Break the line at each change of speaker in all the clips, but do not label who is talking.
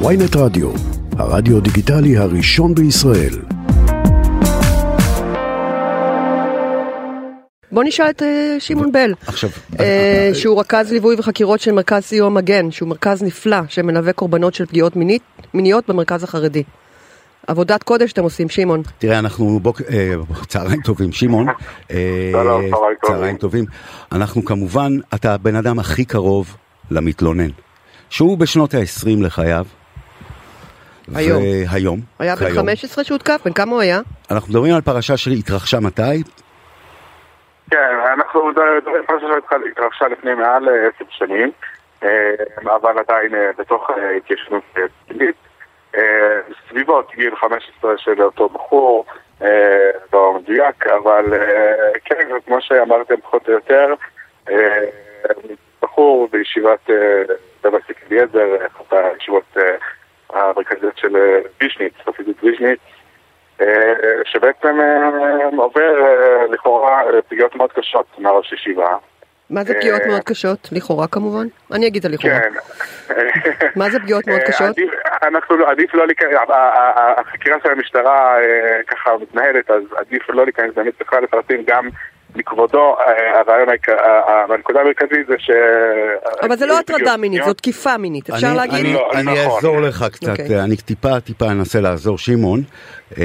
ויינט רדיו, הרדיו דיגיטלי הראשון בישראל.
בוא נשאל את uh, שמעון בל,
עכשיו,
uh, שהוא רכז ליווי וחקירות של מרכז סיוע מגן, שהוא מרכז נפלא שמלווה קורבנות של פגיעות מינית, מיניות במרכז החרדי. עבודת קודש אתם עושים, שמעון.
תראה, אנחנו בוק... אה, צהריים טובים, שמעון. אה,
שלום, צהריים טובים.
צהריים טובים. אנחנו כמובן, אתה הבן אדם הכי קרוב למתלונן. שהוא בשנות ה-20 לחייו.
היום.
והיום.
היה בן
כיום.
15 שהותקף, בן כמה הוא היה?
אנחנו מדברים על פרשה שהתרחשה מתי?
כן, אנחנו מדברים על פרשה שהתרחשה לפני מעל אה, עשר שנים, אה, אבל עדיין אה, בתוך התיישנות פלילית. סביבות גיל 15 של אותו בחור, לא מדויק, אבל כן, כמו שאמרתם פחות או יותר, בחור בישיבת דבסיק אליעזר, אחת הישיבות המרכזיות של אה, ויז'ניץ, חסידות ויז'ניץ, אה, שבעצם אה, עובר לכאורה פגיעות מאוד קשות מהראש ישיבה.
מה זה פגיעות מאוד קשות? לכאורה כמובן? אני אגיד לכאורה.
כן.
מה זה פגיעות מאוד קשות?
אנחנו לא- עדיף לא להיכנס, החקירה של המשטרה ככה מתנהלת, אז עדיף לא להיכנס באמת בכלל לפרטים גם מכבודו, אה, הרעיון, העיקר- ה- ה- הנקודה המרכזית זה ש...
אבל זה לא הטרדה מינית. זאת תקיפה מינית, אפשר
אני-
להגיד?
אני,
לא, נכון.
אעזור לך קצת,
אוקיי.
אני טיפה טיפה אנסה לעזור, שמעון. אה,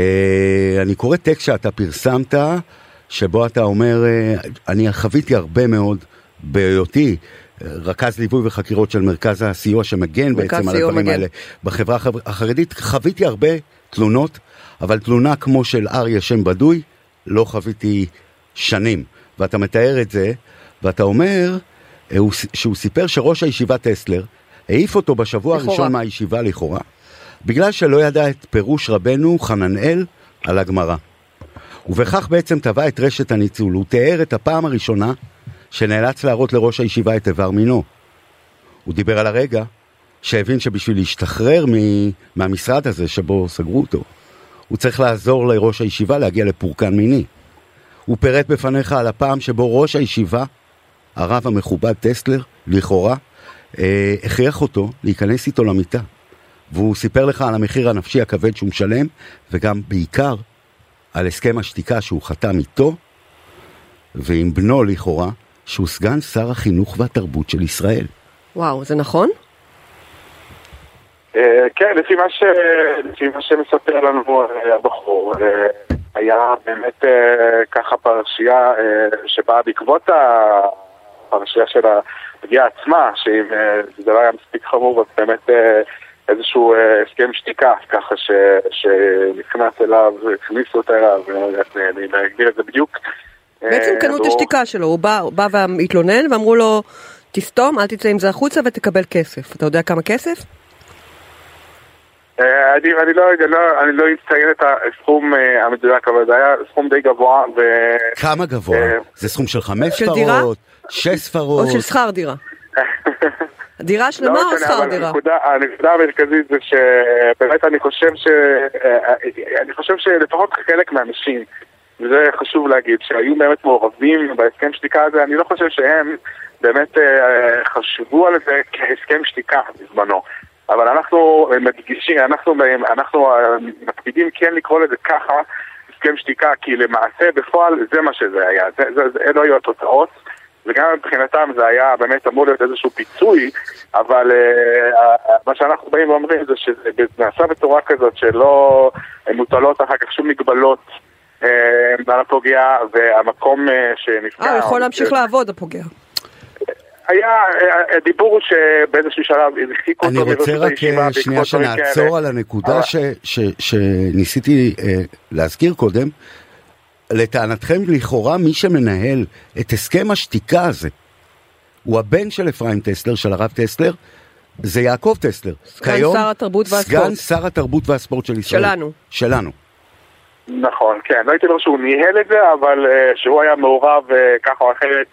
אני קורא טקסט שאתה פרסמת, שבו אתה אומר, אה, אני חוויתי הרבה מאוד בהיותי אה, רכז ליווי וחקירות של מרכז הסיוע שמגן בעצם על הדברים
מגן.
האלה בחברה החרדית, חוויתי הרבה תלונות, אבל תלונה כמו של אריה שם בדוי, לא חוויתי שנים. ואתה מתאר את זה, ואתה אומר אה, שהוא סיפר שראש הישיבה טסלר העיף אותו בשבוע
לכאורה.
הראשון מהישיבה לכאורה, בגלל שלא ידע את פירוש רבנו חננאל על הגמרא. ובכך בעצם טבע את רשת הניצול. הוא תיאר את הפעם הראשונה שנאלץ להראות לראש הישיבה את איבר מינו. הוא דיבר על הרגע שהבין שבשביל להשתחרר מ- מהמשרד הזה שבו סגרו אותו, הוא צריך לעזור לראש הישיבה להגיע לפורקן מיני. הוא פירט בפניך על הפעם שבו ראש הישיבה, הרב המכובד טסלר, לכאורה, אה, הכריח אותו להיכנס איתו למיטה. והוא סיפר לך על המחיר הנפשי הכבד שהוא משלם, וגם בעיקר על הסכם השתיקה שהוא חתם איתו ועם בנו לכאורה, שהוא סגן שר החינוך והתרבות של ישראל.
וואו, זה נכון?
אה, כן, לפי מה, ש... לפי מה שמספר לנו אה, הבחור, אה, היה באמת אה, ככה פרשייה אה, שבאה בעקבות הפרשייה של הפגיעה עצמה, שאם אה, זה לא היה מספיק חמור, אז באמת אה, איזשהו אה, הסכם שתיקה, ככה ש... שנכנס אליו, הכניסו אותו אליו, אני אגדיר את זה בדיוק.
בעצם קנו את השתיקה שלו, הוא בא, בא והתלונן ואמרו לו, תסתום, אל תצא עם זה החוצה ותקבל כסף. אתה יודע כמה כסף?
אה, אני, אני לא יודע, לא, אני לא אציין את הסכום אה, המדויק, אבל זה היה סכום די גבוה, ו...
כמה גבוה?
אה,
זה סכום של חמש
של דירה?
ספרות? שש ספרות?
או של שכר דירה. דירה שלמה
לא
או שכר דירה?
הנקודה, הנקודה המרכזית זה שבאמת אני חושב ש... אה, אני חושב שלפחות חלק מהאנשים, וזה חשוב להגיד, שהיו באמת מעורבים בהסכם שתיקה הזה, אני לא חושב שהם באמת אה, חשבו על זה כהסכם שתיקה בזמנו. אבל אנחנו מדגישים, אנחנו, אנחנו אה, מקפידים כן לקרוא לזה ככה, הסכם שתיקה, כי למעשה בפועל זה מה שזה היה, זה, זה, זה, אלו היו התוצאות. וגם מבחינתם זה היה באמת אמור להיות איזשהו פיצוי, אבל uh, מה שאנחנו באים ואומרים זה שזה נעשה בצורה כזאת שלא מוטלות אחר כך שום מגבלות uh, על הפוגע והמקום uh, שנפגע.
אה, יכול להמשיך לעבוד, הפוגע.
היה, אה, הדיבור הוא שבאיזשהו שלב הרחיקו
אני
אותו
רוצה
מראשות
רק אה, שנייה שנעצור. על הנקודה
אבל-
ש- ש- שניסיתי אה, להזכיר קודם. לטענתכם, לכאורה מי שמנהל את הסכם השתיקה הזה הוא הבן של אפרים טסלר, של הרב טסלר, זה יעקב טסלר.
סגן
כיום,
שר התרבות והספורט.
סגן שר התרבות והספורט של ישראל.
שלנו.
שלנו.
נכון, כן, לא הייתי אומר שהוא ניהל את זה, אבל uh, שהוא היה מעורב uh, ככה או אחרת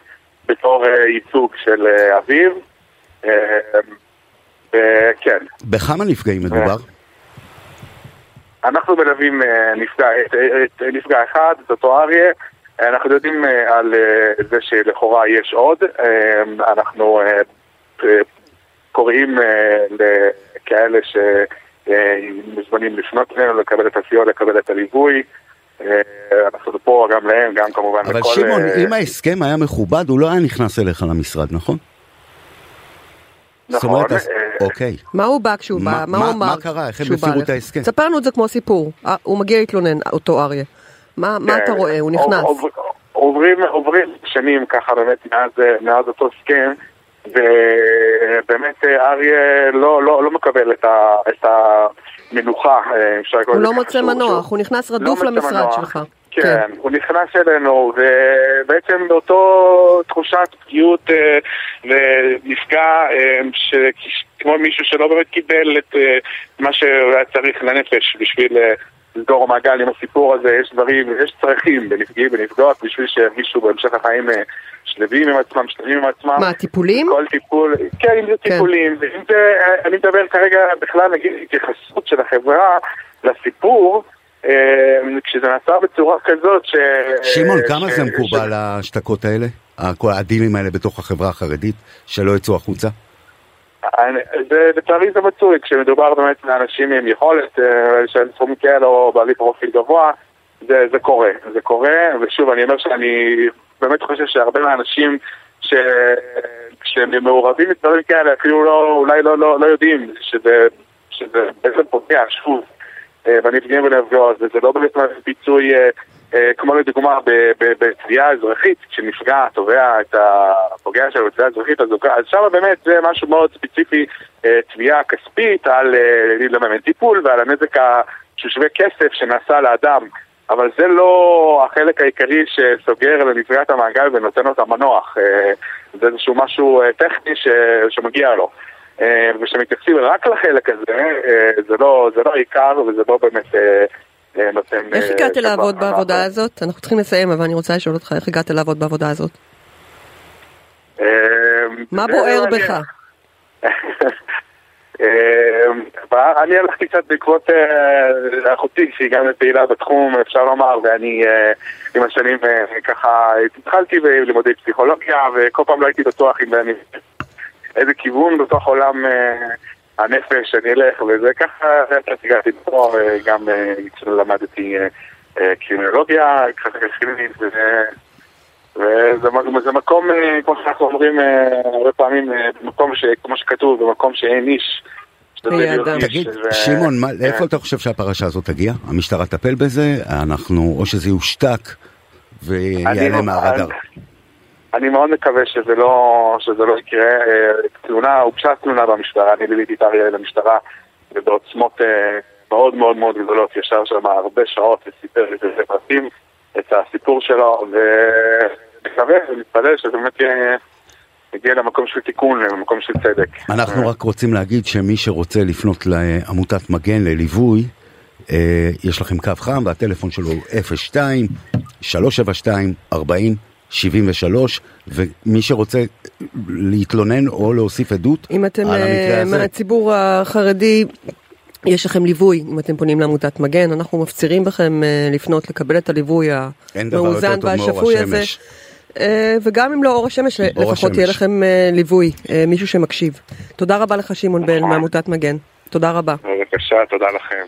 בתור uh, ייצוג של uh, אביו. Uh, וכן,
בכמה נפגעים מדובר?
אנחנו מלווים נפגע, את, את, נפגע אחד, את אותו אריה. אנחנו יודעים על זה שלכאורה יש עוד. אנחנו קוראים לכאלה שמוזמנים לפנות אלינו, לקבל את הסיוע, לקבל את הליווי. אנחנו פה גם להם, גם כמובן
אבל
לכל...
שמעון,
אה,
אם ההסכם היה מכובד, הוא לא היה נכנס אליך למשרד, נכון?
נכון,
אומרת,
אה,
אוקיי.
מה הוא בא כשהוא
מה-
בא? מה הוא אמר?
מה קרה? איך הם
כשהוא בא
הפרו את? ההסכם?
ספר לנו את זה כמו סיפור. אה, הוא מגיע להתלונן, אותו אריה. מה מה אתה רואה? הוא נכנס.
עוב- עוברים, שנים ככה באמת מאז אותו הסכם, ובאמת אה, אריה לא, לא, לא מקבל את, ה, את המנוחה, אה, אפשר לקרוא
הוא לא מוצא מנוח, הוא נכנס
לא
רדוף
מוצא
למשרד
מנוח.
שלך.
כן, הוא נכנס אלינו, ובעצם באותו תחושת פגיעות אה, ונפגע, אה, ש- כמו מישהו שלא באמת קיבל את אה, מה שהוא היה צריך לנפש בשביל לסגור מעגל עם הסיפור הזה, יש דברים, יש צרכים בנפגעים ונפגעות בשביל שירגישו בהמשך החיים אה, שלווים עם עצמם, שלמים עם עצמם.
מה, טיפולים?
כל טיפול, כן, אם זה
כן.
טיפולים, ואם זה, אני מדבר כרגע בכלל, נגיד, התייחסות של החברה לסיפור, אה, כשזה נעשה בצורה כזאת ש...
שמעון,
ש-
כמה זה
ש-
מקובל ההשתקות האלה? הדילים האלה בתוך החברה החרדית, שלא יצאו החוצה?
לצערי זה מצוי, כשמדובר באמת באנשים עם יכולת אה, של סכומים כאלה או בעלי פרופיל גבוה, זה, זה קורה, זה קורה, ושוב, אני אומר שאני באמת חושב שהרבה מהאנשים ש... שהם מעורבים בדברים כאלה אפילו לא, אולי לא, לא, לא יודעים שזה, שזה בעצם פוגע, שוב, אה, בנפגעים ולנפגעות, וזה לא באמת פיצוי אה, כמו לדוגמה בתביעה אזרחית, כשנפגע תובע את הפוגע שלו בתביעה אזרחית, אז, שם באמת זה משהו מאוד ספציפי, אה, תביעה כספית על אה, לממן טיפול ועל הנזק ה- שהוא שווה כסף שנעשה לאדם. אבל זה לא החלק העיקרי שסוגר לנפגעת המעגל ונותן המנוח. אה, זה איזשהו משהו אה, טכני. שמגיע לו. אה, וכשמתייחסים רק לחלק הזה, אה, זה לא, זה לא העיקר וזה לא באמת אה, אה.
איך
אה,
הגעת לעבוד. בעבודה הזאת? אנחנו צריכים לסיים, אבל אני רוצה לשאול אותך, איך הגעת לעבוד בעבודה הזאת?
אה,
מה בוער
מעניין.
בך?
אה, אני הלכתי קצת בעקבות אה, אחותי שהיא גם פעילה בתחום אפשר לומר ואני אה, עם השנים אה, ככה התחלתי בלימודי פסיכולוגיה וכל פעם לא הייתי בטוח אם אני איזה כיוון בתוך עולם אה, הנפש אני אלך וזה ככה הגעתי פה אה, גם אה, למדתי אה, קרימינולוגיה ככה קרימינית וזה מקום, כמו שאנחנו אומרים הרבה פעמים, במקום ש... כמו שכתוב, במקום שאין איש.
תגיד, שמעון, מה-
כן.
לאיפה אתה חושב שהפרשה הזאת תגיע? המשטרה תטפל בזה? אנחנו, או שזה יושתק
אני
ויעלה
לא-
מהרדאר?
אני- מאוד מקווה שזה לא, שזה לא יקרה. אה, תלונה, הוגשה תלונה במשטרה, אני ליוויתי את אריה למשטרה, ובעוצמות אה, מאוד מאוד מאוד גדולות, ישב שם הרבה שעות וסיפר לי בזה פרטים את הסיפור שלו, ונקווה ונתפלל שזה באמת יהיה- יגיע למקום של תיקון, למקום של צדק.
אנחנו רק רוצים להגיד שמי שרוצה לפנות לעמותת מגן לליווי, אה, יש לכם קו חם והטלפון שלו הוא 02 372 40 73 ומי שרוצה להתלונן או להוסיף עדות
אם אתם
על המקרה
אה,
הזה.
מהציבור החרדי, יש לכם ליווי, אם אתם פונים לעמותת מגן, אנחנו מפצירים בכם אה, לפנות לקבל את הליווי המאוזן והשפוי הזה. אה, וגם אם לא אור השמש,
אור
לפחות יהיה
השמש.
לכם אה, ליווי, מישהו שמקשיב. תודה רבה לך שמעון בן
נכון.
מעמותת מגן. תודה רבה.
בבקשה, תודה לכם.